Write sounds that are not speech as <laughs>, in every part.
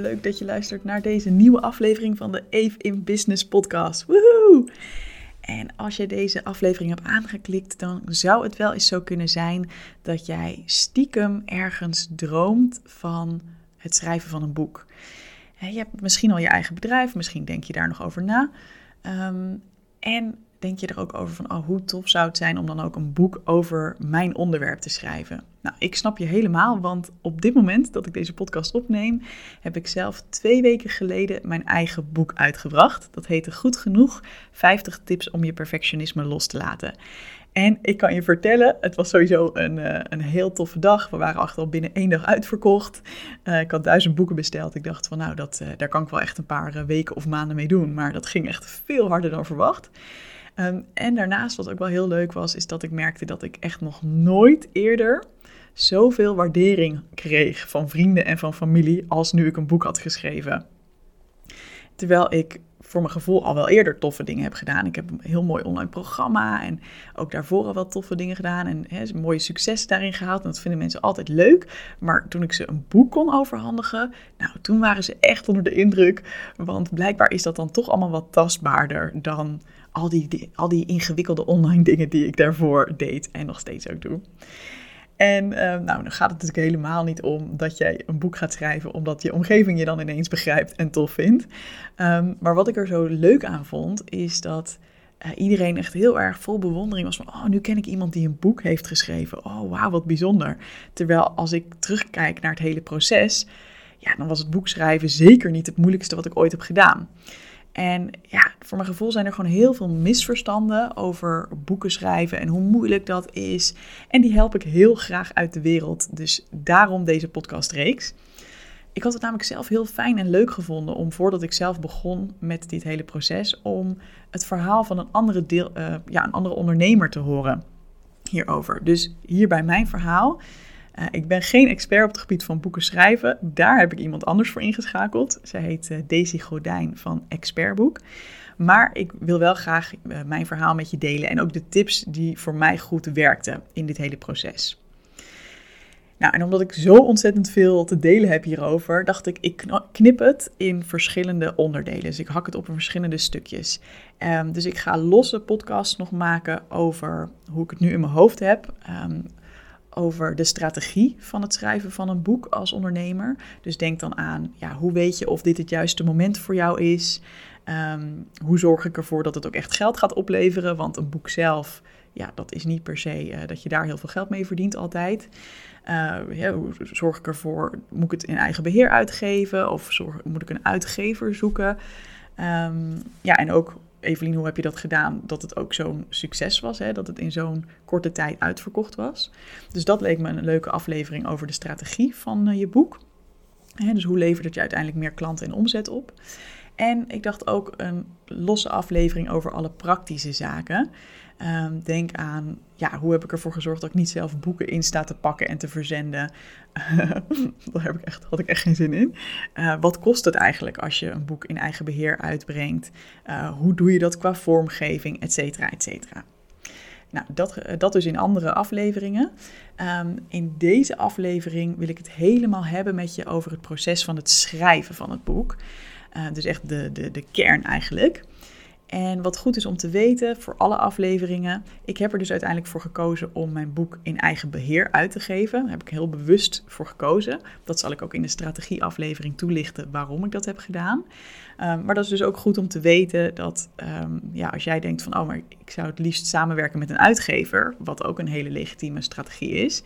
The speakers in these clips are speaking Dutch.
Leuk dat je luistert naar deze nieuwe aflevering van de Eve in Business podcast. Woehoe! En als je deze aflevering hebt aangeklikt, dan zou het wel eens zo kunnen zijn dat jij stiekem ergens droomt van het schrijven van een boek. Je hebt misschien al je eigen bedrijf, misschien denk je daar nog over na. Um, en denk je er ook over van, oh, hoe tof zou het zijn om dan ook een boek over mijn onderwerp te schrijven? Nou, ik snap je helemaal, want op dit moment dat ik deze podcast opneem, heb ik zelf twee weken geleden mijn eigen boek uitgebracht. Dat heette Goed Genoeg, 50 tips om je perfectionisme los te laten. En ik kan je vertellen, het was sowieso een, uh, een heel toffe dag. We waren achter al binnen één dag uitverkocht. Uh, ik had duizend boeken besteld. Ik dacht van nou, dat, uh, daar kan ik wel echt een paar weken of maanden mee doen. Maar dat ging echt veel harder dan verwacht. Um, en daarnaast, wat ook wel heel leuk was, is dat ik merkte dat ik echt nog nooit eerder zoveel waardering kreeg van vrienden en van familie als nu ik een boek had geschreven. Terwijl ik voor mijn gevoel al wel eerder toffe dingen heb gedaan. Ik heb een heel mooi online programma en ook daarvoor al wel toffe dingen gedaan en mooie successen daarin gehaald. En dat vinden mensen altijd leuk. Maar toen ik ze een boek kon overhandigen, nou, toen waren ze echt onder de indruk. Want blijkbaar is dat dan toch allemaal wat tastbaarder dan al die, al die ingewikkelde online dingen die ik daarvoor deed en nog steeds ook doe. En uh, nou, dan gaat het natuurlijk helemaal niet om dat jij een boek gaat schrijven omdat je omgeving je dan ineens begrijpt en tof vindt. Um, maar wat ik er zo leuk aan vond, is dat uh, iedereen echt heel erg vol bewondering was van, oh, nu ken ik iemand die een boek heeft geschreven. Oh, wauw, wat bijzonder. Terwijl als ik terugkijk naar het hele proces, ja, dan was het boek schrijven zeker niet het moeilijkste wat ik ooit heb gedaan. En ja, voor mijn gevoel zijn er gewoon heel veel misverstanden over boeken schrijven en hoe moeilijk dat is. En die help ik heel graag uit de wereld. Dus daarom deze podcastreeks. Ik had het namelijk zelf heel fijn en leuk gevonden om voordat ik zelf begon met dit hele proces, om het verhaal van een andere, deel, uh, ja, een andere ondernemer te horen hierover. Dus hier bij mijn verhaal uh, ik ben geen expert op het gebied van boeken schrijven. Daar heb ik iemand anders voor ingeschakeld. Zij heet uh, Daisy Godijn van Expertboek. Maar ik wil wel graag uh, mijn verhaal met je delen en ook de tips die voor mij goed werkten in dit hele proces. Nou, en omdat ik zo ontzettend veel te delen heb hierover, dacht ik, ik knip het in verschillende onderdelen. Dus ik hak het op in verschillende stukjes. Um, dus ik ga losse podcasts nog maken over hoe ik het nu in mijn hoofd heb. Um, over de strategie van het schrijven van een boek als ondernemer. Dus denk dan aan, ja, hoe weet je of dit het juiste moment voor jou is? Um, hoe zorg ik ervoor dat het ook echt geld gaat opleveren? Want een boek zelf, ja, dat is niet per se uh, dat je daar heel veel geld mee verdient altijd. Uh, ja, hoe zorg ik ervoor, moet ik het in eigen beheer uitgeven? Of moet ik een uitgever zoeken? Um, ja, en ook Evelien, hoe heb je dat gedaan dat het ook zo'n succes was? Hè? Dat het in zo'n korte tijd uitverkocht was. Dus dat leek me een leuke aflevering over de strategie van uh, je boek. Hè, dus hoe levert het je uiteindelijk meer klanten en omzet op? En ik dacht ook een losse aflevering over alle praktische zaken. Um, denk aan, ja, hoe heb ik ervoor gezorgd dat ik niet zelf boeken in sta te pakken en te verzenden. <laughs> Daar heb ik echt, had ik echt geen zin in. Uh, wat kost het eigenlijk als je een boek in eigen beheer uitbrengt? Uh, hoe doe je dat qua vormgeving, et cetera, et cetera. Nou, dat, dat dus in andere afleveringen. Um, in deze aflevering wil ik het helemaal hebben met je over het proces van het schrijven van het boek. Dus echt de, de, de kern eigenlijk. En wat goed is om te weten voor alle afleveringen, ik heb er dus uiteindelijk voor gekozen om mijn boek in eigen beheer uit te geven. Daar heb ik heel bewust voor gekozen. Dat zal ik ook in de strategieaflevering toelichten waarom ik dat heb gedaan. Um, maar dat is dus ook goed om te weten dat um, ja, als jij denkt van oh, maar ik zou het liefst samenwerken met een uitgever, wat ook een hele legitieme strategie is.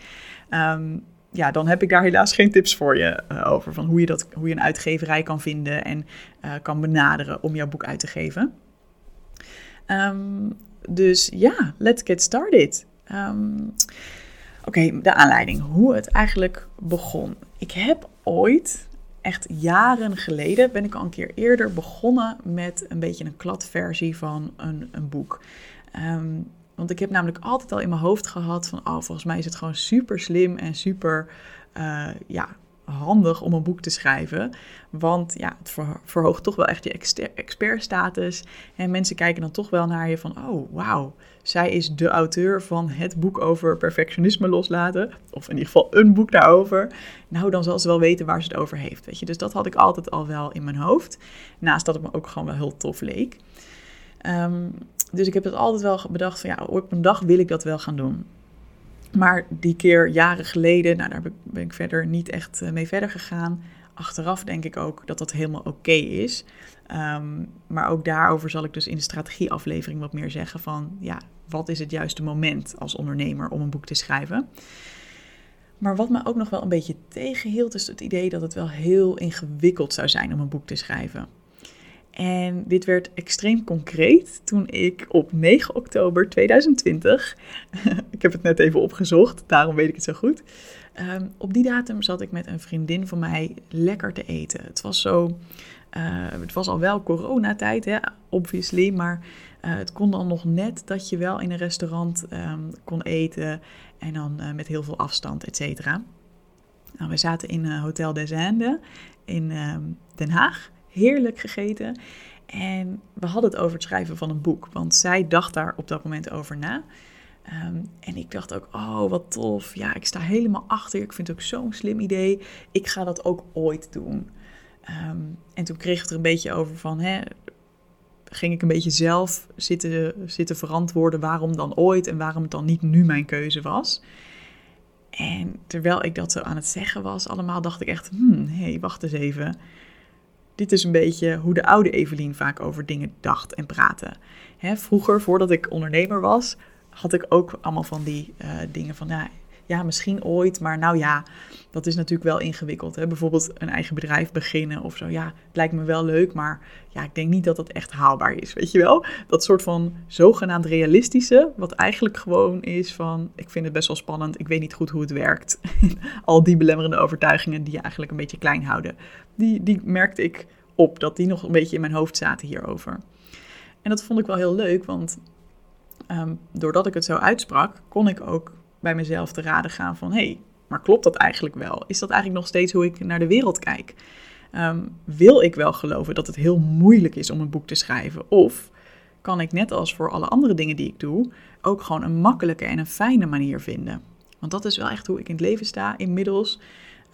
Um, ja, dan heb ik daar helaas geen tips voor je eh, over. Van hoe je, dat, hoe je een uitgeverij kan vinden en uh, kan benaderen om jouw boek uit te geven. Um, dus ja, let's get started. Um, Oké, de aanleiding. Hoe het eigenlijk begon. Ik heb ooit, echt jaren geleden, ben ik al een keer eerder begonnen met een beetje een kladversie van een, een boek. Um, want ik heb namelijk altijd al in mijn hoofd gehad van, oh, volgens mij is het gewoon super slim en super, uh, ja, handig om een boek te schrijven. Want ja, het verhoogt toch wel echt je expertstatus. En mensen kijken dan toch wel naar je van, oh wauw, zij is de auteur van het boek over perfectionisme loslaten. Of in ieder geval een boek daarover. Nou, dan zal ze wel weten waar ze het over heeft. Weet je? Dus dat had ik altijd al wel in mijn hoofd. Naast dat het me ook gewoon wel heel tof leek. Um, dus ik heb het altijd wel bedacht van ja, op een dag wil ik dat wel gaan doen. Maar die keer jaren geleden, nou daar ben ik verder niet echt eh, mee verder gegaan. Achteraf denk ik ook dat dat helemaal oké is. Um, maar ook daarover zal ik dus in de strategieaflevering wat meer zeggen van ja, wat is het juiste moment als ondernemer om een boek te schrijven. Maar wat me ook nog wel een beetje tegenhield, is het idee dat het wel heel ingewikkeld zou zijn om een boek te schrijven. En dit werd extreem concreet toen ik op 9 oktober 2020, <laughs> ik heb het net even opgezocht, daarom weet ik het zo goed. Ehm, op die datum zat ik met een vriendin van mij lekker te eten. Het was zo, uh, het was al wel coronatijd, hè, obviously, maar uh, het kon dan nog net dat je wel in een restaurant um, kon eten en dan uh, met heel veel afstand, et cetera. Nou, we zaten in Hotel des Indes in um, Den Haag heerlijk gegeten. En we hadden het over het schrijven van een boek, want zij dacht daar op dat moment over na. Um, en ik dacht ook, oh wat tof, ja, ik sta helemaal achter. Ik vind het ook zo'n slim idee. Ik ga dat ook ooit doen. Um, en toen kreeg het er een beetje over van, hè, ging ik een beetje zelf zitten, zitten verantwoorden waarom dan ooit en waarom het dan niet nu mijn keuze was. En terwijl ik dat zo aan het zeggen was, allemaal dacht ik echt, hmm, hé, hey, wacht eens even dit is een beetje hoe de oude Evelien vaak over dingen dacht en praatte. Hè, vroeger, voordat ik ondernemer was, had ik ook allemaal van die uh, dingen van, ja, ja, misschien ooit, maar nou ja, dat is natuurlijk wel ingewikkeld. Hè? Bijvoorbeeld een eigen bedrijf beginnen of zo. Ja, het lijkt me wel leuk, maar ja, ik denk niet dat dat echt haalbaar is, weet je wel? Dat soort van zogenaamd realistische, wat eigenlijk gewoon is van, ik vind het best wel spannend, ik weet niet goed hoe het werkt. <laughs> Al die belemmerende overtuigingen die je eigenlijk een beetje klein houden, die, die merkte ik op, dat die nog een beetje in mijn hoofd zaten hierover. En dat vond ik wel heel leuk, want ehm, doordat ik het zo uitsprak, kon ik ook bij mezelf te raden gaan van... hé, hey, maar klopt dat eigenlijk wel? Is dat eigenlijk nog steeds hoe ik naar de wereld kijk? Ehm, wil ik wel geloven dat het heel moeilijk is om een boek te schrijven? Of kan ik net als voor alle andere dingen die ik doe... ook gewoon een makkelijke en een fijne manier vinden? Want dat is wel echt hoe ik in het leven sta inmiddels...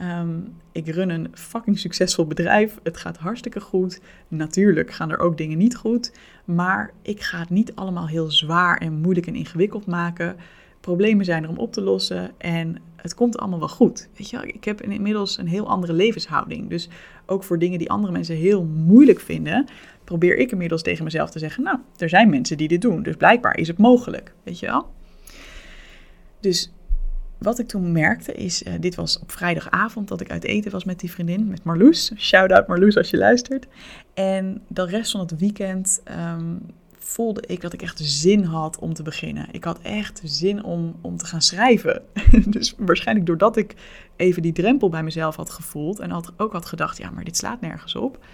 Um, ik run een fucking succesvol bedrijf. Het gaat hartstikke goed. Natuurlijk gaan er ook dingen niet goed. Maar ik ga het niet allemaal heel zwaar en moeilijk en ingewikkeld maken. Problemen zijn er om op te lossen en het komt allemaal wel goed. Weet je, ik heb inmiddels een heel andere levenshouding. Dus ook voor dingen die andere mensen heel moeilijk vinden, probeer ik inmiddels tegen mezelf te zeggen: Nou, er zijn mensen die dit doen, dus blijkbaar is het mogelijk. Weet je wel? Dus wat ik toen merkte is, uh, dit was op vrijdagavond dat ik uit eten was met die vriendin, met Marloes. Shout-out Marloes als je luistert. En de rest van het weekend um, voelde ik dat ik echt zin had om te beginnen. Ik had echt zin om, om te gaan schrijven. <laughs> dus waarschijnlijk doordat ik even die drempel bij mezelf had gevoeld en had, ook had gedacht, ja, maar dit slaat nergens op.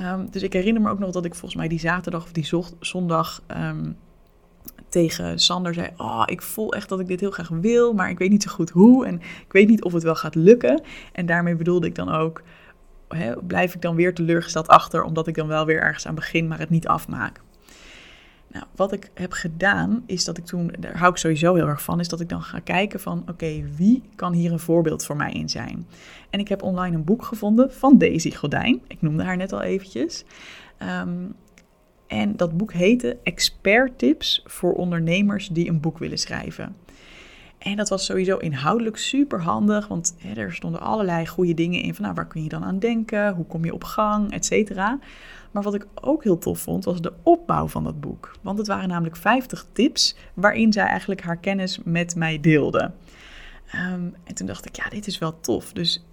Um, dus ik herinner me ook nog dat ik volgens mij die zaterdag of die zondag um, tegen Sander zei: Oh, ik voel echt dat ik dit heel graag wil, maar ik weet niet zo goed hoe en ik weet niet of het wel gaat lukken. En daarmee bedoelde ik dan ook: blijf ik dan weer teleurgesteld achter, omdat ik dan wel weer ergens aan begin, maar het niet afmaak. Nou, wat ik heb gedaan is dat ik toen, daar hou ik sowieso heel erg van, is dat ik dan ga kijken van oké, wie kan hier een voorbeeld voor mij in zijn? En ik heb online een boek gevonden van Daisy Godijn. Ik noemde haar net al eventjes. Um, en dat boek heette Expert Tips voor ondernemers die een boek willen schrijven. En dat was sowieso inhoudelijk super handig, want er stonden allerlei goede dingen in van nou, waar kun je dan aan denken, hoe kom je op gang, et cetera. Maar wat ik ook heel tof vond, was de opbouw van dat boek. Want het waren namelijk 50 tips waarin zij eigenlijk haar kennis met mij deelde. Ehm, en toen dacht ik, ja, dit is wel tof. Dus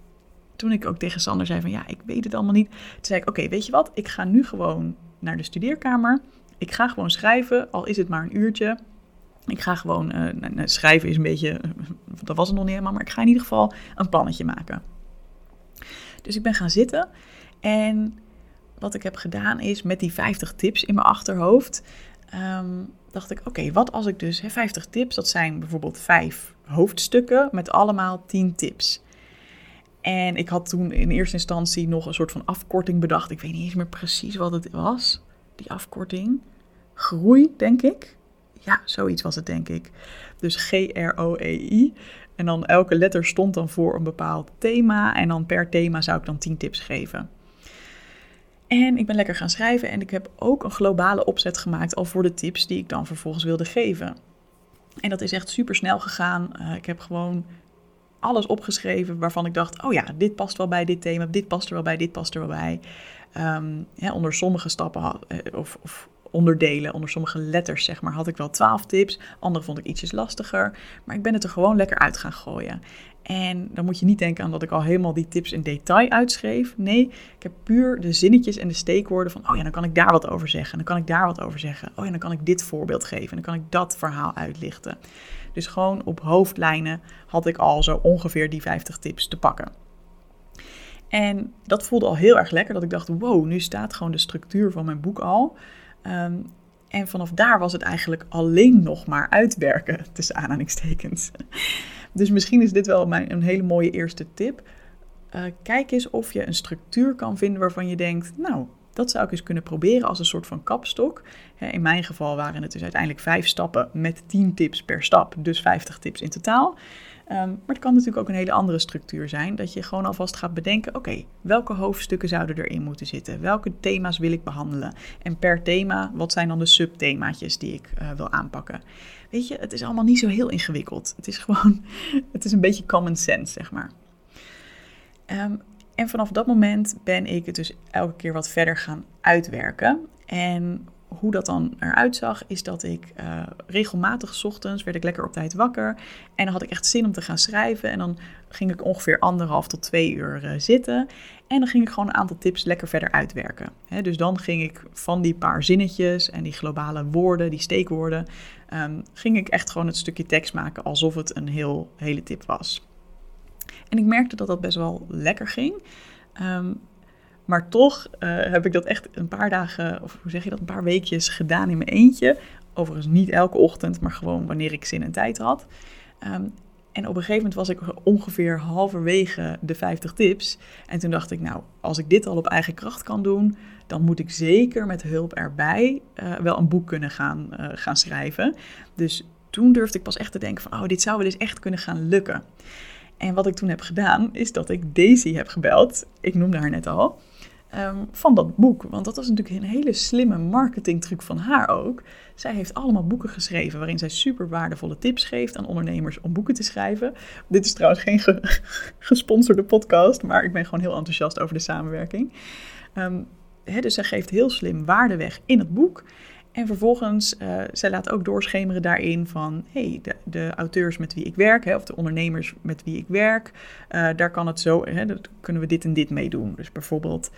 toen ik ook tegen Sander zei van, ja, ik weet het allemaal niet. Toen zei ik, oké, weet je wat? Ik ga nu gewoon naar de studeerkamer. Ik ga gewoon schrijven, al is het maar een uurtje. Ik ga gewoon, uh, schrijven is een beetje, dat was het nog niet helemaal, maar ik ga in ieder geval een plannetje maken. Dus ik ben gaan zitten en wat ik heb gedaan is met die 50 tips in mijn achterhoofd, ehm, dacht ik, oké, wat als ik dus, hè, 50 tips, dat zijn bijvoorbeeld vijf hoofdstukken met allemaal 10 tips. En ik had toen in eerste instantie nog een soort van afkorting bedacht. Ik weet niet eens meer precies wat het was, die afkorting. Groei, denk ik. Ja, zoiets was het, denk ik. Dus G-R-O-E-I. En dan elke letter stond dan voor een bepaald thema. En dan per thema zou ik dan 10 tips geven. En ik ben lekker gaan schrijven en ik heb ook een globale opzet gemaakt al voor de tips die ik dan vervolgens wilde geven. En dat is echt super snel gegaan. Uh, ik heb gewoon alles opgeschreven waarvan ik dacht: oh ja, dit past wel bij dit thema, dit past er wel bij, dit past er wel bij. Um, onder sommige stappen eh, of, of, onderdelen, onder sommige letters zeg maar, had ik wel twaalf tips. Andere vond ik ietsjes lastiger. Maar ik ben het er gewoon lekker uit gaan gooien. En dan moet je niet denken aan dat ik al helemaal die tips in detail uitschreef. Nee, ik heb puur de zinnetjes en de steekwoorden van, oh ja, dan kan ik daar wat over zeggen. En dan kan ik daar wat over zeggen. Oh ja, dan kan ik dit voorbeeld geven. En dan kan ik dat verhaal uitlichten. Dus gewoon op hoofdlijnen had ik al zo ongeveer die 50 tips te pakken. En dat voelde al heel erg lekker, dat ik dacht, wow, nu staat gewoon de structuur van mijn boek al. Ehm, en vanaf daar was het eigenlijk alleen nog maar uitwerken, tussen aanhalingstekens. Dus misschien is dit wel mijn, een hele mooie eerste tip. Uh, kijk eens of je een structuur kan vinden waarvan je denkt, nou, dat zou ik eens kunnen proberen als een soort van kapstok. In mijn geval waren het dus uiteindelijk vijf stappen met 10 tips per stap, dus 50 tips in totaal. Ehm, maar het kan natuurlijk ook een hele andere structuur zijn, dat je gewoon alvast gaat bedenken, oké, welke hoofdstukken zouden erin moeten zitten? Welke thema's wil ik behandelen? En per thema, wat zijn dan de subthemaatjes die ik uh, wil aanpakken? Weet je, het is allemaal niet zo heel ingewikkeld. Het is <laughs> gewoon, het is een beetje common sense, zeg maar. Um, en vanaf dat moment ben ik het dus elke keer wat verder gaan uitwerken. En hoe dat dan eruit zag, is dat ik uh, regelmatig ochtends werd ik lekker op tijd wakker. En dan had ik echt zin om te gaan schrijven. En dan ging ik ongeveer anderhalf tot twee uur uh, zitten. En dan ging ik gewoon een aantal tips lekker verder uitwerken. dus dan ging ik van die paar zinnetjes en die globale woorden, die steekwoorden, um, ging ik echt gewoon het stukje tekst maken alsof het een heel, hele tip was. En ik merkte dat dat best wel lekker ging. Um, maar toch uh, heb ik dat echt een paar dagen, of hoe zeg je dat, een paar weekjes gedaan in mijn eentje. Overigens niet elke ochtend, maar gewoon wanneer ik zin en tijd had. Um, en op een gegeven moment was ik ongeveer halverwege de 50 tips. En toen dacht ik, nou, als ik dit al op eigen kracht kan doen, dan moet ik zeker met hulp erbij uh, wel een boek kunnen gaan, uh, gaan schrijven. Dus toen durfde ik pas echt te denken van, oh, dit zou wel eens echt kunnen gaan lukken. En wat ik toen heb gedaan, is dat ik Daisy heb gebeld. Ik noemde haar net al. Um, van dat boek. Want dat was natuurlijk een hele slimme marketingtruc van haar ook. Zij heeft allemaal boeken geschreven waarin zij super waardevolle tips geeft aan ondernemers om boeken te schrijven. Dit is trouwens geen <laughs> gesponsorde podcast, maar ik ben gewoon heel enthousiast over de samenwerking. Um, dus zij geeft heel slim waarde weg in het boek. En vervolgens, uh, zij laat ook doorschemeren daarin van, hey, de, de auteurs met wie ik werk, hè, of de ondernemers met wie ik werk, uh, daar kan het zo, hè, dat kunnen we dit en dit mee doen. Dus bijvoorbeeld,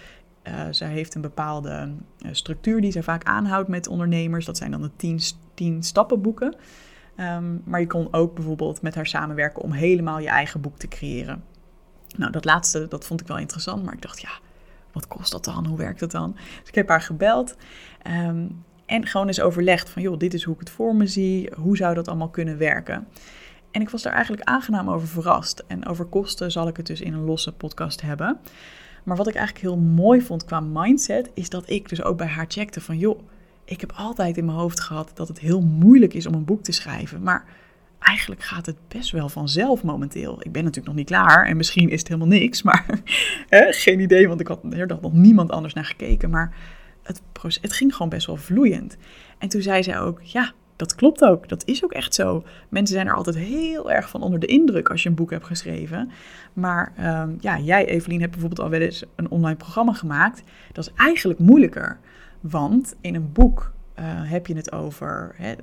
uh, zij heeft een bepaalde structuur die zij vaak aanhoudt met ondernemers. Dat zijn dan de tien, tien stappenboeken. Um, maar je kon ook bijvoorbeeld met haar samenwerken om helemaal je eigen boek te creëren. Nou, dat laatste, dat vond ik wel interessant, maar ik dacht, ja, wat kost dat dan? Hoe werkt dat dan? Dus ik heb haar gebeld. Um, en gewoon eens overlegd van, joh, dit is hoe ik het voor me zie. Hoe zou dat allemaal kunnen werken? En ik was daar eigenlijk aangenaam over verrast. En over kosten zal ik het dus in een losse podcast hebben. Maar wat ik eigenlijk heel mooi vond qua mindset, is dat ik dus ook bij haar checkte van, joh, ik heb altijd in mijn hoofd gehad dat het heel moeilijk is om een boek te schrijven. Maar eigenlijk gaat het best wel vanzelf momenteel. Ik ben natuurlijk nog niet klaar en misschien is het helemaal niks, maar <laughs> hè, geen idee, want ik had er nog niemand anders naar gekeken. Maar het, het ging gewoon best wel vloeiend. En toen zei zij ook, ja, dat klopt ook. Dat is ook echt zo. Mensen zijn er altijd heel erg van onder de indruk als je een boek hebt geschreven. Maar um, ja, jij, Evelien, hebt bijvoorbeeld al wel eens een online programma gemaakt. Dat is eigenlijk moeilijker. Want in een boek uh, heb je het over hè,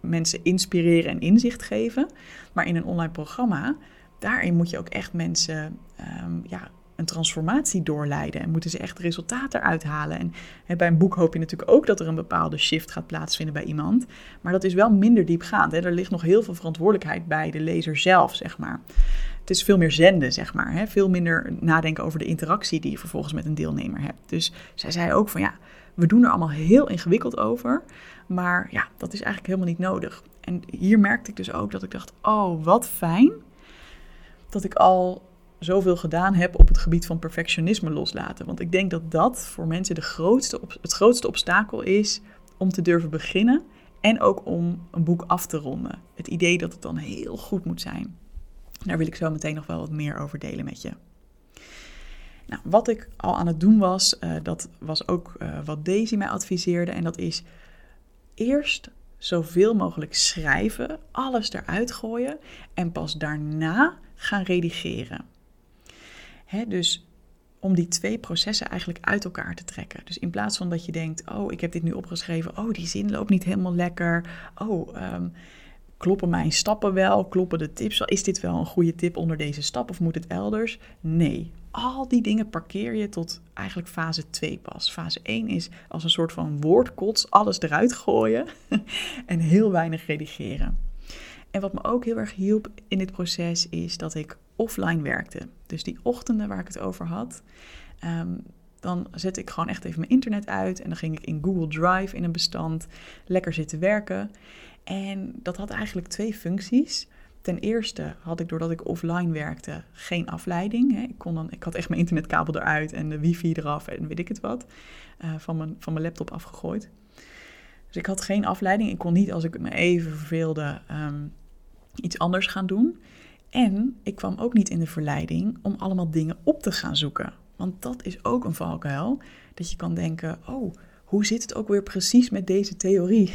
mensen inspireren en inzicht geven. Maar in een online programma, daarin moet je ook echt mensen ehm, ja, een transformatie doorleiden. En moeten ze echt resultaten eruit halen. En hè, bij een boek hoop je natuurlijk ook dat er een bepaalde shift gaat plaatsvinden bij iemand. Maar dat is wel minder diepgaand. Hè. Er ligt nog heel veel verantwoordelijkheid bij de lezer zelf, zeg maar. Het is veel meer zenden, zeg maar. Hè. Veel minder nadenken over de interactie die je vervolgens met een deelnemer hebt. Dus zij zei ook van ja, we doen er allemaal heel ingewikkeld over. Maar ja, dat is eigenlijk helemaal niet nodig. En hier merkte ik dus ook dat ik dacht, oh, wat fijn dat ik al zoveel gedaan heb op het gebied van perfectionisme loslaten. Want ik denk dat dat voor mensen de grootste, het grootste obstakel is om te durven beginnen en ook om een boek af te ronden. Het idee dat het dan heel goed moet zijn. Daar wil ik zo meteen nog wel wat meer over delen met je. Nou, wat ik al aan het doen was, uh, dat was ook uh, wat Daisy mij adviseerde. En dat is eerst zoveel mogelijk schrijven, alles eruit gooien en pas daarna gaan redigeren. Dus om die twee processen eigenlijk uit elkaar te trekken. Dus in plaats van dat je denkt, oh, ik heb dit nu opgeschreven, oh, die zin loopt niet helemaal lekker, oh, um, kloppen mijn stappen wel, kloppen de tips wel, is dit wel een goede tip onder deze stap of moet het elders? Nee, al die dingen parkeer je tot eigenlijk fase 2 pas. Fase 1 is als een soort van woordkots alles eruit gooien <laughs> en heel weinig redigeren. En wat me ook heel erg hielp in dit proces is dat ik offline werkte. Dus die ochtenden waar ik het over had, ehm, dan zette ik gewoon echt even mijn internet uit en dan ging ik in Google Drive in een bestand lekker zitten werken. En dat had eigenlijk twee functies. Ten eerste had ik, doordat ik offline werkte, geen afleiding. Ik, kon dan, ik had echt mijn internetkabel eruit en de wifi eraf en weet ik het wat. Uh, van, mijn, van mijn laptop afgegooid. Dus ik had geen afleiding. Ik kon niet, als ik me even verveelde, ehm, iets anders gaan doen. En ik kwam ook niet in de verleiding om allemaal dingen op te gaan zoeken. Want dat is ook een valkuil. Dat je kan denken: oh, hoe zit het ook weer precies met deze theorie?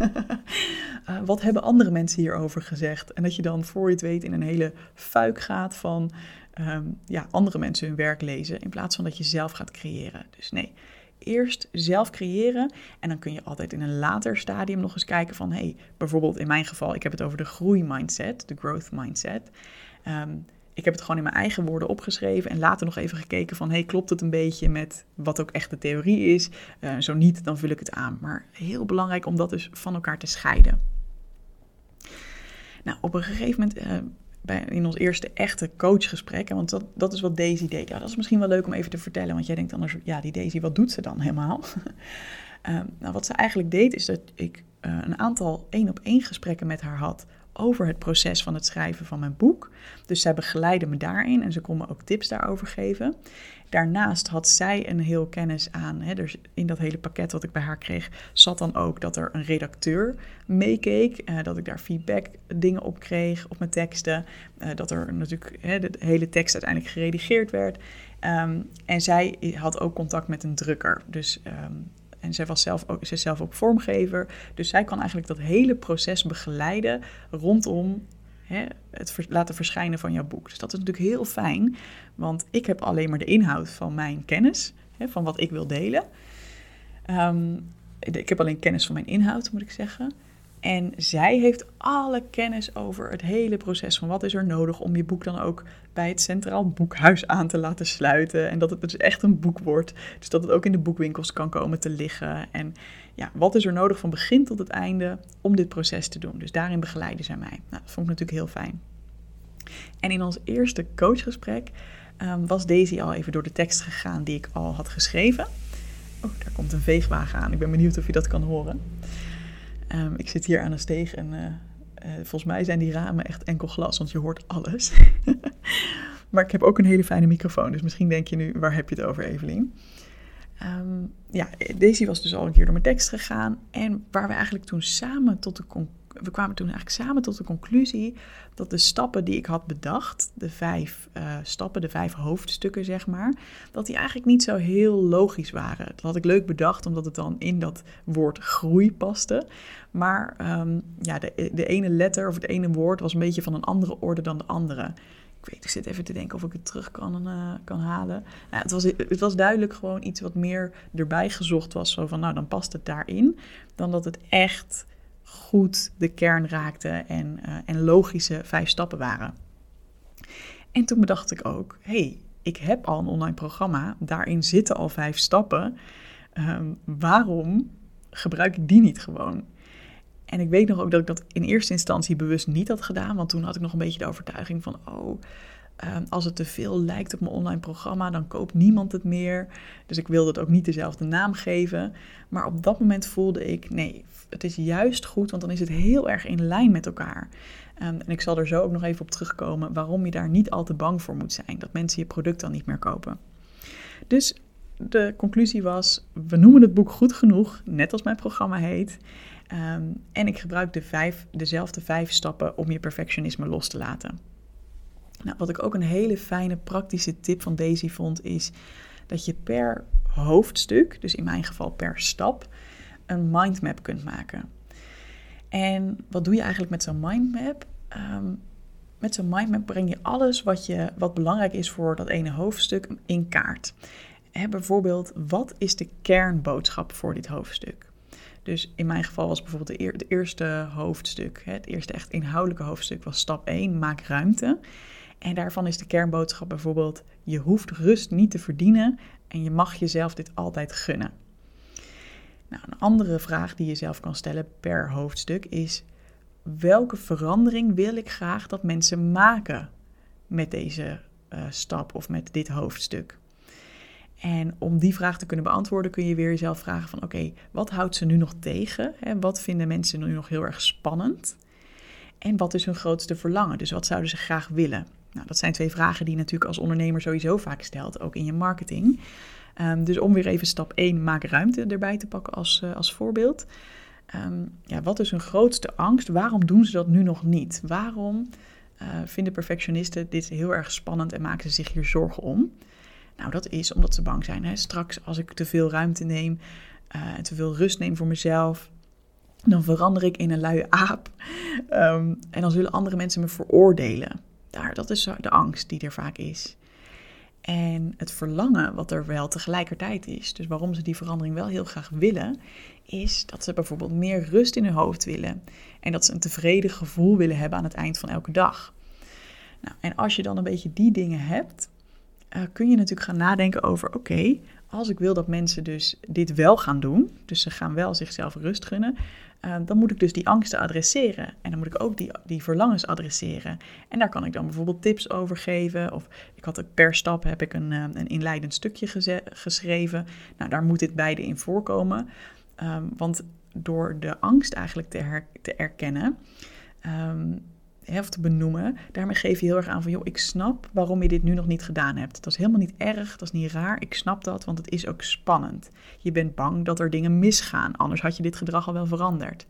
uh, <laughs> wat hebben andere mensen hierover gezegd? En dat je dan voor je het weet in een hele fuik gaat van um, ja, andere mensen hun werk lezen. In plaats van dat je zelf gaat creëren. Dus nee, eerst zelf creëren. En dan kun je altijd in een later stadium nog eens kijken van... hey, bijvoorbeeld in mijn geval, ik heb het over de groeimindset, de growth mindset. Um, ik heb het gewoon in mijn eigen woorden opgeschreven en later nog even gekeken van, hey, klopt het een beetje met wat ook echt de theorie is? Uh, zo niet, dan vul ik het aan. Maar heel belangrijk om dat dus van elkaar te scheiden. Nou, op een gegeven moment, uh, bij, in ons eerste echte coachgesprek, want dat, dat is wat Daisy deed. Ja, dat is misschien wel leuk om even te vertellen, want jij denkt anders, ja, die Daisy, wat doet ze dan helemaal? uh, <laughs> nou, wat ze eigenlijk deed, is dat ik een aantal één-op-één gesprekken met haar had over het proces van het schrijven van mijn boek. Dus zij begeleidde me daarin en ze kon me ook tips daarover geven. Daarnaast had zij een heel kennis aan. Hè, dus in dat hele pakket wat ik bij haar kreeg, zat dan ook dat er een redacteur meekeek. Uh, dat ik daar feedback dingen op kreeg op mijn teksten. Uh, dat er natuurlijk hè, de hele tekst uiteindelijk geredigeerd werd. Um, en zij had ook contact met een drukker. Dus um, en zij was zelf ook, ook vormgever. Dus zij kan eigenlijk dat hele proces begeleiden rondom hè, het laten verschijnen van jouw boek. Dus dat is natuurlijk heel fijn, want ik heb alleen maar de inhoud van mijn kennis, hè, van wat ik wil delen. Um, ik heb alleen kennis van mijn inhoud, moet ik zeggen. En zij heeft alle kennis over het hele proces van wat is er nodig om je boek dan ook bij het Centraal Boekhuis aan te laten sluiten. En dat het dus echt een boek wordt. Dus dat het ook in de boekwinkels kan komen te liggen. En ja, wat is er nodig van begin tot het einde om dit proces te doen. Dus daarin begeleiden zij mij. Nou, dat vond ik natuurlijk heel fijn. En in ons eerste coachgesprek um, was Daisy al even door de tekst gegaan die ik al had geschreven. Oh, daar komt een veegwagen aan. Ik ben benieuwd of je dat kan horen. Um, ik zit hier aan een steeg en uh, uh, volgens mij zijn die ramen echt enkel glas, want je hoort alles. <laughs> maar ik heb ook een hele fijne microfoon, dus misschien denk je nu, waar heb je het over Evelien? Um, ja, Daisy was dus al een keer door mijn tekst gegaan en waar we eigenlijk toen samen tot de conclusie we kwamen toen eigenlijk samen tot de conclusie dat de stappen die ik had bedacht, de vijf uh, stappen, de vijf hoofdstukken zeg maar, dat die eigenlijk niet zo heel logisch waren. Dat had ik leuk bedacht omdat het dan in dat woord groei paste. Maar um, ja, de, de ene letter of het ene woord was een beetje van een andere orde dan de andere. Ik weet, ik zit even te denken of ik het terug kan, uh, kan halen. Het, was, het was duidelijk gewoon iets wat meer erbij gezocht was. Zo van, nou, dan past het daarin. Dan dat het echt goed de kern raakte en, uh, en logische vijf stappen waren. En toen bedacht ik ook, hey, ik heb al een online programma, daarin zitten al vijf stappen. Ehm, waarom gebruik ik die niet gewoon? En ik weet nog ook dat ik dat in eerste instantie bewust niet had gedaan, want toen had ik nog een beetje de overtuiging van, oh, ehm, als het te veel lijkt op mijn online programma, dan koopt niemand het meer. Dus ik wilde het ook niet dezelfde naam geven. Maar op dat moment voelde ik, nee, het is juist goed, want dan is het heel erg in lijn met elkaar. Ehm, en ik zal er zo ook nog even op terugkomen waarom je daar niet al te bang voor moet zijn. Dat mensen je product dan niet meer kopen. Dus de conclusie was: we noemen het boek goed genoeg, net als mijn programma heet. Ehm, en ik gebruik de vijf, dezelfde vijf stappen om je perfectionisme los te laten. Nou, wat ik ook een hele fijne praktische tip van Daisy vond, is dat je per hoofdstuk, dus in mijn geval per stap, een mindmap kunt maken. En wat doe je eigenlijk met zo'n mindmap? Um, met zo'n mindmap breng je alles wat, je, wat belangrijk is voor dat ene hoofdstuk in kaart. He, bijvoorbeeld, wat is de kernboodschap voor dit hoofdstuk? Dus in mijn geval was bijvoorbeeld de, eerste hoofdstuk, het eerste echt inhoudelijke hoofdstuk was stap 1, maak ruimte. En daarvan is de kernboodschap bijvoorbeeld, je hoeft rust niet te verdienen en je mag jezelf dit altijd gunnen. Nou, een andere vraag die je zelf kan stellen per hoofdstuk is: welke verandering wil ik graag dat mensen maken met deze uh, stap of met dit hoofdstuk? En om die vraag te kunnen beantwoorden kun je weer jezelf vragen van oké, wat houdt ze nu nog tegen? Wat vinden mensen nu nog heel erg spannend? En wat is hun grootste verlangen? Dus wat zouden ze graag willen? Nou, dat zijn twee vragen die je natuurlijk als ondernemer sowieso vaak stelt, ook in je marketing. Um, dus om weer even stap 1, maak ruimte erbij te pakken als, uh, als voorbeeld. Um, ja, wat is hun grootste angst? Waarom doen ze dat nu nog niet? Waarom uh, vinden perfectionisten dit heel erg spannend en maken ze zich hier zorgen om? Nou, dat is omdat ze bang zijn. Hè? Straks als ik te veel ruimte neem en te veel rust neem voor mezelf, dan verander ik in een luie aap. Um, en dan zullen andere mensen me veroordelen. Daar, dat is de angst die er vaak is. En het verlangen wat er wel tegelijkertijd is, dus waarom ze die verandering wel heel graag willen, is dat ze bijvoorbeeld meer rust in hun hoofd willen. En dat ze een tevreden gevoel willen hebben aan het eind van elke dag. Nou, en als je dan een beetje die dingen hebt, uh, kun je natuurlijk gaan nadenken over: oké, als ik wil dat mensen dus dit wel gaan doen, dus ze gaan wel zichzelf rust gunnen, uh, dan moet ik dus die angsten adresseren. En dan moet ik ook die, die verlangens adresseren. En daar kan ik dan bijvoorbeeld tips over geven. Of ik had per stap heb ik een, uh, een inleidend stukje geschreven. Nou, daar moet dit beide in voorkomen. Um, want door de angst eigenlijk te, her te erkennen. Um, of te benoemen, daarmee geef je heel erg aan van, joh, ik snap waarom je dit nu nog niet gedaan hebt. Dat is helemaal niet erg, dat is niet raar, ik snap dat, want het is ook spannend. Je bent bang dat er dingen misgaan, anders had je dit gedrag al wel veranderd.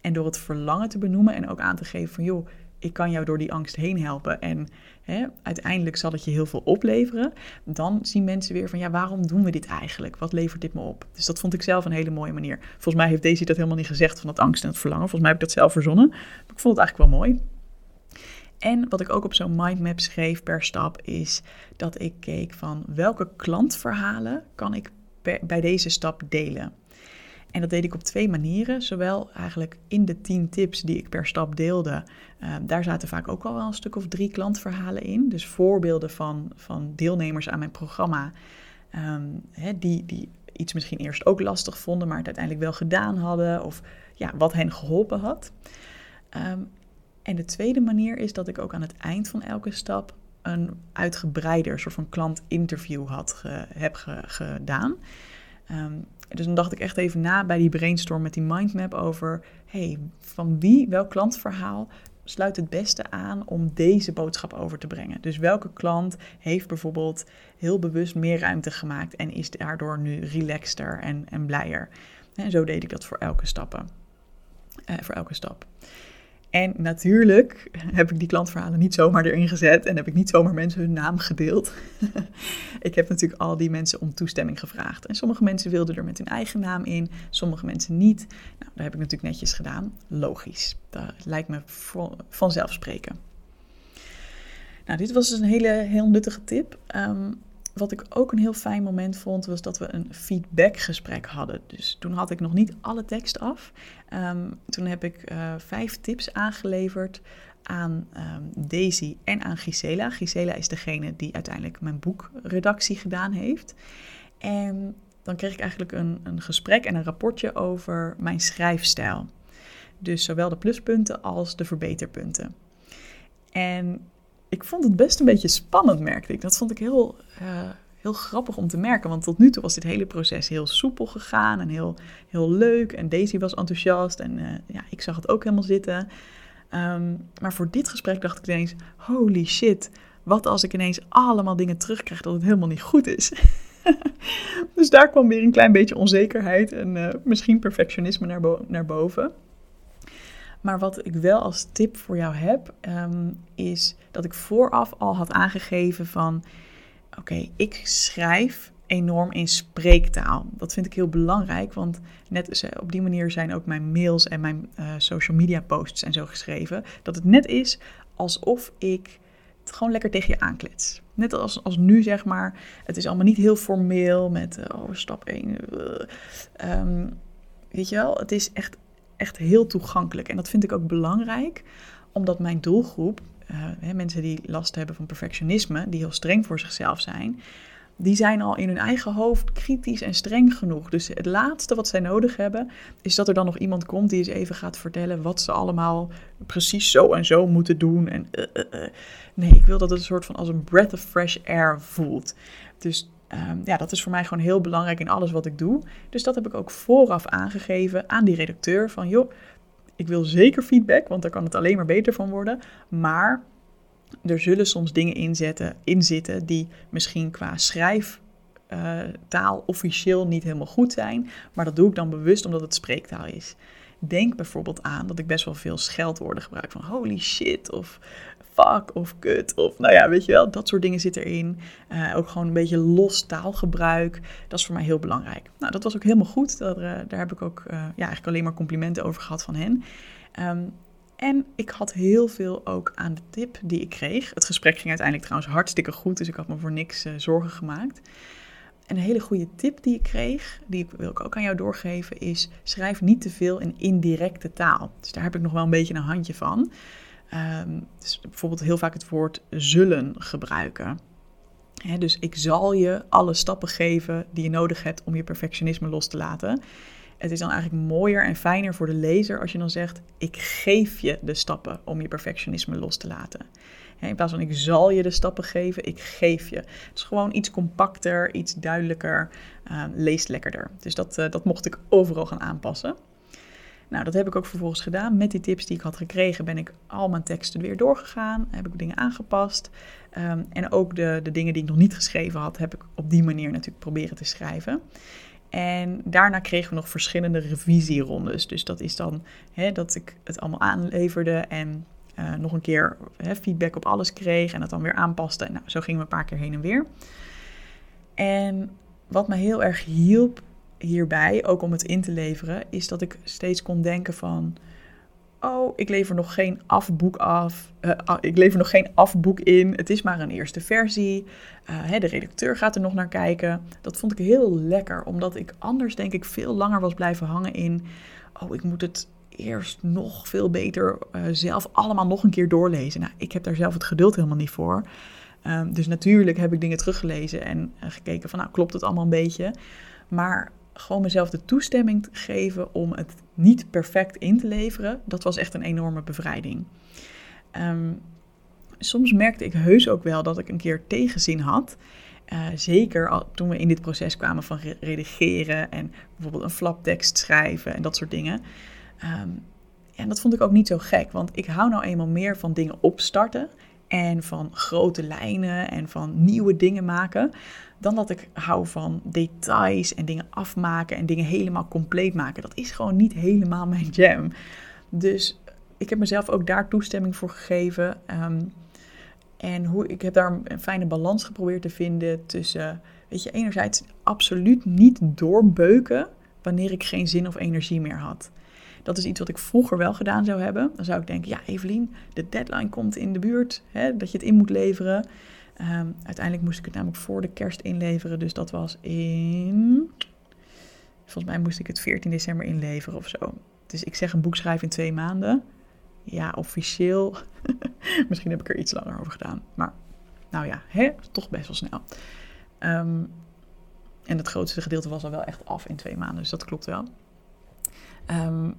En door het verlangen te benoemen en ook aan te geven van, joh, ik kan jou door die angst heen helpen en hè, uiteindelijk zal het je heel veel opleveren, dan zien mensen weer van ja, waarom doen we dit eigenlijk? Wat levert dit me op? Dus dat vond ik zelf een hele mooie manier. Volgens mij heeft Daisy dat helemaal niet gezegd van het angst en het verlangen. Volgens mij heb ik dat zelf verzonnen. Maar ik vond het eigenlijk wel mooi. En wat ik ook op zo'n mindmap schreef per stap is dat ik keek van welke klantverhalen kan ik bij deze stap delen. En dat deed ik op twee manieren. Zowel eigenlijk in de tien tips die ik per stap deelde. Uh, daar zaten vaak ook al wel een stuk of drie klantverhalen in. Dus voorbeelden van, van deelnemers aan mijn programma. Um, die, die iets misschien eerst ook lastig vonden, maar het uiteindelijk wel gedaan hadden. Of ja, wat hen geholpen had. Um, en de tweede manier is dat ik ook aan het eind van elke stap een uitgebreider soort van klantinterview had heb gedaan. Um, dus dan dacht ik echt even na bij die brainstorm met die mindmap over, hey, van wie, welk klantverhaal sluit het beste aan om deze boodschap over te brengen? Dus welke klant heeft bijvoorbeeld heel bewust meer ruimte gemaakt en is daardoor nu relaxter en, en blijer? En zo deed ik dat voor elke, stappen, uh, voor elke stap. En natuurlijk heb ik die klantverhalen niet zomaar erin gezet en heb ik niet zomaar mensen hun naam gedeeld. <laughs> ik heb natuurlijk al die mensen om toestemming gevraagd. En sommige mensen wilden er met hun eigen naam in, sommige mensen niet. Nou, dat heb ik natuurlijk netjes gedaan. Logisch. Dat lijkt me vanzelfsprekend. Nou, dit was dus een hele heel nuttige tip. Um, wat ik ook een heel fijn moment vond, was dat we een feedbackgesprek hadden. Dus toen had ik nog niet alle tekst af. Ehm, toen heb ik uh, vijf tips aangeleverd aan um, Daisy en aan Gisela. Gisela is degene die uiteindelijk mijn boekredactie gedaan heeft. En dan kreeg ik eigenlijk een, een gesprek en een rapportje over mijn schrijfstijl. Dus zowel de pluspunten als de verbeterpunten. En ik vond het best een beetje spannend, merkte ik. Dat vond ik heel, uh, heel grappig om te merken. Want tot nu toe was dit hele proces heel soepel gegaan en heel, heel leuk. En Daisy was enthousiast en uh, ja, ik zag het ook helemaal zitten. Um, maar voor dit gesprek dacht ik ineens: holy shit, wat als ik ineens allemaal dingen terugkrijg dat het helemaal niet goed is? <laughs> dus daar kwam weer een klein beetje onzekerheid en uh, misschien perfectionisme naar, naar boven. Maar wat ik wel als tip voor jou heb, um, is dat ik vooraf al had aangegeven van... Oké, ik schrijf enorm in spreektaal. Dat vind ik heel belangrijk, want net op die manier zijn ook mijn mails en mijn uh, social media posts en zo geschreven. Dat het net is alsof ik het gewoon lekker tegen je aanklets. Net als, als nu, zeg maar. Het is allemaal niet heel formeel met, uh, oh, stap 1. Uh, um, weet je wel, het is echt echt heel toegankelijk. En dat vind ik ook belangrijk, omdat mijn doelgroep, uh, mensen die last hebben van perfectionisme, die heel streng voor zichzelf zijn, die zijn al in hun eigen hoofd kritisch en streng genoeg. Dus het laatste wat zij nodig hebben, is dat er dan nog iemand komt die eens even gaat vertellen wat ze allemaal precies zo en zo moeten doen. En, uh, uh, nee, ik wil dat het een soort van als een breath of fresh air voelt. Dus Um, ja, dat is voor mij gewoon heel belangrijk in alles wat ik doe. Dus dat heb ik ook vooraf aangegeven aan die redacteur van joh, ik wil zeker feedback, want daar kan het alleen maar beter van worden. Maar er zullen soms dingen inzetten, in zitten die misschien qua schrijftaal uh, officieel niet helemaal goed zijn. Maar dat doe ik dan bewust omdat het spreektaal is. Denk bijvoorbeeld aan dat ik best wel veel scheldwoorden gebruik van holy shit of fuck of kut of nou ja, weet je wel, dat soort dingen zit erin. Uh, ook gewoon een beetje los taalgebruik. Dat is voor mij heel belangrijk. Nou, dat was ook helemaal goed. Daar, uh, daar heb ik ook uh, ja, eigenlijk alleen maar complimenten over gehad van hen. Um, en ik had heel veel ook aan de tip die ik kreeg. Het gesprek ging uiteindelijk trouwens hartstikke goed, dus ik had me voor niks zorgen gemaakt. En een hele goede tip die ik kreeg, die wil ik ook aan jou doorgeven, is schrijf niet te veel in indirecte taal. Dus daar heb ik nog wel een beetje een handje van. Um, dus bijvoorbeeld heel vaak het woord zullen gebruiken. dus ik zal je alle stappen geven die je nodig hebt om je perfectionisme los te laten. Het is dan eigenlijk mooier en fijner voor de lezer als je dan zegt: Ik geef je de stappen om je perfectionisme los te laten. in plaats van ik zal je de stappen geven, ik geef je. Het is gewoon iets compacter, iets duidelijker, uh, leest lekkerder. Dus dat, uh, dat mocht ik overal gaan aanpassen. Nou, dat heb ik ook vervolgens gedaan. Met die tips die ik had gekregen, ben ik al mijn teksten weer doorgegaan. Heb ik dingen aangepast. Um, en ook de, de dingen die ik nog niet geschreven had, heb ik op die manier natuurlijk proberen te schrijven. En daarna kregen we nog verschillende revisierondes. Dus dat is dan dat ik het allemaal aanleverde en uh, nog een keer feedback op alles kreeg en dat dan weer aanpaste. Nou, zo gingen we een paar keer heen en weer. En wat me heel erg hielp hierbij, ook om het in te leveren, is dat ik steeds kon denken van, oh, ik lever nog geen afboek af, uh, ik lever nog geen afboek in, het is maar een eerste versie, uh, hè, de redacteur gaat er nog naar kijken. Dat vond ik heel lekker, omdat ik anders denk ik veel langer was blijven hangen in, oh, ik moet het eerst nog veel beter uh, zelf allemaal nog een keer doorlezen. Nou, ik heb daar zelf het geduld helemaal niet voor. Um, dus natuurlijk heb ik dingen teruggelezen en gekeken van, nou, klopt het allemaal een beetje. Maar gewoon mezelf de toestemming geven om het niet perfect in te leveren, dat was echt een enorme bevrijding. Um, soms merkte ik heus ook wel dat ik een keer tegenzin had. Uh, zeker toen we in dit proces kwamen van redigeren en bijvoorbeeld een flaptekst schrijven en dat soort dingen. Um, en dat vond ik ook niet zo gek, want ik hou nou eenmaal meer van dingen opstarten en van grote lijnen en van nieuwe dingen maken, dan dat ik hou van details en dingen afmaken en dingen helemaal compleet maken. Dat is gewoon niet helemaal mijn jam. Dus ik heb mezelf ook daar toestemming voor gegeven. Um, en hoe, ik heb daar een fijne balans geprobeerd te vinden tussen, weet je, enerzijds absoluut niet doorbeuken wanneer ik geen zin of energie meer had. Dat is iets wat ik vroeger wel gedaan zou hebben. Dan zou ik denken, ja Evelien, de deadline komt in de buurt, hè, dat je het in moet leveren. Ehm, uiteindelijk moest ik het namelijk voor de kerst inleveren. Dus dat was in. Volgens mij moest ik het 14 december inleveren of zo. Dus ik zeg een boek schrijven in twee maanden. Ja, officieel. <laughs> Misschien heb ik er iets langer over gedaan. Maar nou ja, hè, toch best wel snel. Ehm, en het grootste gedeelte was al wel echt af in twee maanden. Dus dat klopt wel. Ehm,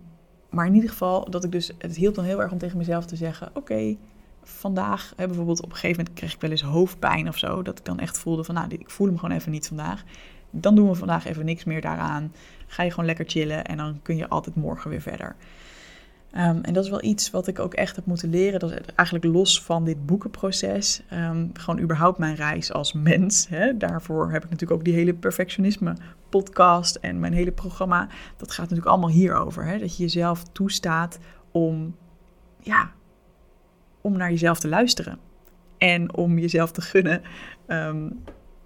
maar in ieder geval, dat ik dus, het hielp dan heel erg om tegen mezelf te zeggen: Oké, vandaag, bijvoorbeeld op een gegeven moment kreeg ik wel eens hoofdpijn of zo. Dat ik dan echt voelde van, nou, ik voel hem gewoon even niet vandaag. Dan doen we vandaag even niks meer daaraan. Ga je gewoon lekker chillen en dan kun je altijd morgen weer verder. Ehm, en dat is wel iets wat ik ook echt heb moeten leren. Dat is eigenlijk los van dit boekenproces. Um, gewoon überhaupt mijn reis als mens. Hè. Daarvoor heb ik natuurlijk ook die hele perfectionisme podcast en mijn hele programma. Dat gaat natuurlijk allemaal hierover. Hè. Dat je jezelf toestaat om, ja, om naar jezelf te luisteren. En om jezelf te gunnen ehm,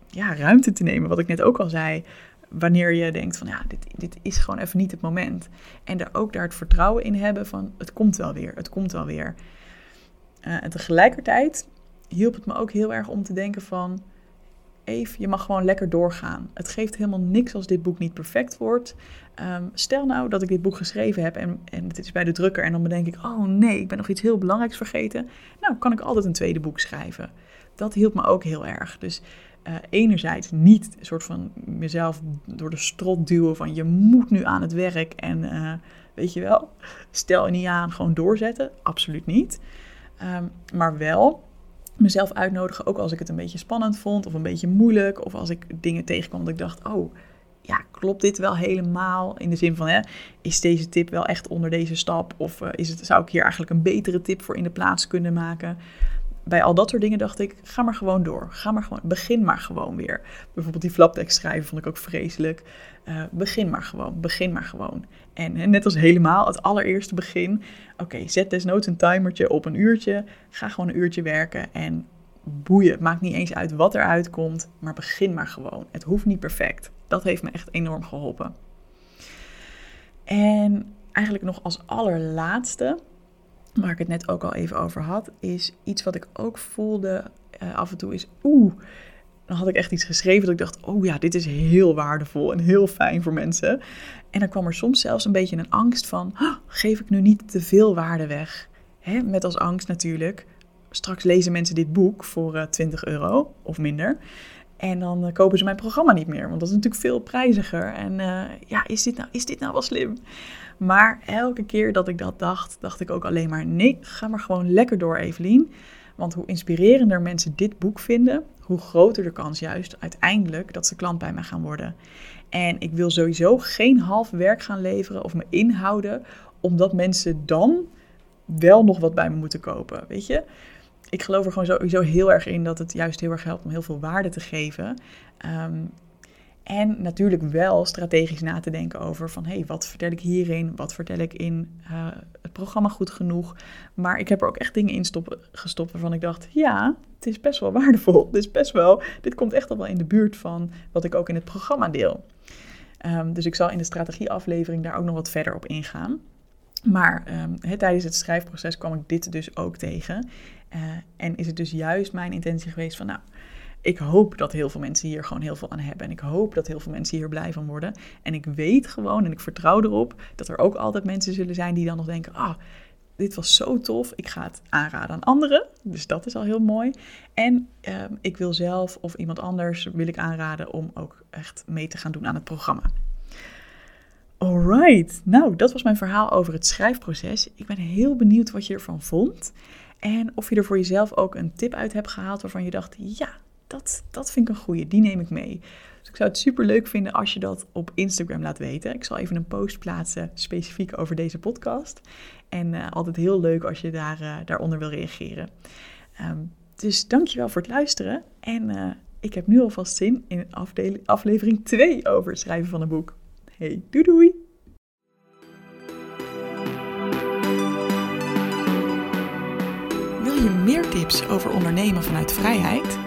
ja, ruimte te nemen. Wat ik net ook al zei wanneer je denkt van ja, dit, dit is gewoon even niet het moment. En er ook daar het vertrouwen in hebben van het komt wel weer, het komt wel weer. Uh, en tegelijkertijd hielp het me ook heel erg om te denken van Eve, je mag gewoon lekker doorgaan. Het geeft helemaal niks als dit boek niet perfect wordt. Ehm, stel nou dat ik dit boek geschreven heb en, en het is bij de drukker en dan bedenk ik, oh nee, ik ben nog iets heel belangrijks vergeten. Nou, kan ik altijd een tweede boek schrijven. Dat hielp me ook heel erg. Dus uh, enerzijds niet een soort van mezelf door de strot duwen van je moet nu aan het werk en uh, weet je wel, stel je niet aan, gewoon doorzetten. Absoluut niet. Um, maar wel mezelf uitnodigen, ook als ik het een beetje spannend vond of een beetje moeilijk of als ik dingen tegenkwam dat ik dacht, oh ja, klopt dit wel helemaal? In de zin van, hè, is deze tip wel echt onder deze stap? Of uh, is het, zou ik hier eigenlijk een betere tip voor in de plaats kunnen maken? Bij al dat soort dingen dacht ik, ga maar gewoon door. Ga maar gewoon, begin maar gewoon weer. Bijvoorbeeld die flaptekst schrijven vond ik ook vreselijk. Uh, begin maar gewoon, begin maar gewoon. En, net als helemaal het allereerste begin, oké, zet desnoods een timertje op een uurtje. Ga gewoon een uurtje werken en boeien. Maakt niet eens uit wat eruit komt, maar begin maar gewoon. Het hoeft niet perfect. Dat heeft me echt enorm geholpen. En eigenlijk nog als allerlaatste waar ik het net ook al even over had, is iets wat ik ook voelde uh, af en toe is, oeh, dan had ik echt iets geschreven dat ik dacht, oh ja, dit is heel waardevol en heel fijn voor mensen. En dan kwam er soms zelfs een beetje een angst van, geef ik nu niet te veel waarde weg? Hè? Met als angst natuurlijk, straks lezen mensen dit boek voor uh, eh, 20 euro of minder. En dan uh, kopen ze mijn programma niet meer, want dat is natuurlijk veel prijziger. En ja, is dit, nou, is dit nou wel slim? Maar elke keer dat ik dat dacht, dacht ik ook alleen maar: nee, ga maar gewoon lekker door, Evelien. Want hoe inspirerender mensen dit boek vinden, hoe groter de kans juist uiteindelijk dat ze klant bij mij gaan worden. En ik wil sowieso geen half werk gaan leveren of me inhouden, omdat mensen dan wel nog wat bij me moeten kopen. Weet je? Ik geloof er gewoon sowieso heel erg in dat het juist heel erg helpt om heel veel waarde te geven. Um, en natuurlijk wel strategisch na te denken over van hé, hey, wat vertel ik hierin? Wat vertel ik in uh, het programma goed genoeg? Maar ik heb er ook echt dingen in gestopt waarvan ik dacht, ja, het is best wel <laughs> waardevol. Dit is best wel, dit komt echt al wel in de buurt van wat ik ook in het programma deel. Um, dus ik zal in de strategieaflevering daar ook nog wat verder op ingaan. Maar um, tijdens het schrijfproces kwam ik dit dus ook tegen. Uh, en is het dus juist mijn intentie geweest van nou ik hoop dat heel veel mensen hier gewoon heel veel aan hebben. En ik hoop dat heel veel mensen hier blij van worden. En ik weet gewoon en ik vertrouw erop dat er ook altijd mensen zullen zijn die dan nog denken: ah, dit was zo tof. Ik ga het aanraden aan anderen. Dus dat is al heel mooi. En ehm, ik wil zelf of iemand anders wil ik aanraden om ook echt mee te gaan doen aan het programma. Alright, nou dat was mijn verhaal over het schrijfproces. Ik ben heel benieuwd wat je ervan vond. En of je er voor jezelf ook een tip uit hebt gehaald waarvan je dacht: ja, dat, dat vind ik een goede, die neem ik mee. Dus ik zou het super leuk vinden als je dat op Instagram laat weten. Ik zal even een post plaatsen specifiek over deze podcast. En uh, altijd heel leuk als je daar, uh, daaronder wil reageren. Um, dus dankjewel voor het luisteren. En uh, ik heb nu alvast zin in aflevering 2 over het schrijven van een boek. Hey, doei doei! Wil je meer tips over ondernemen vanuit vrijheid?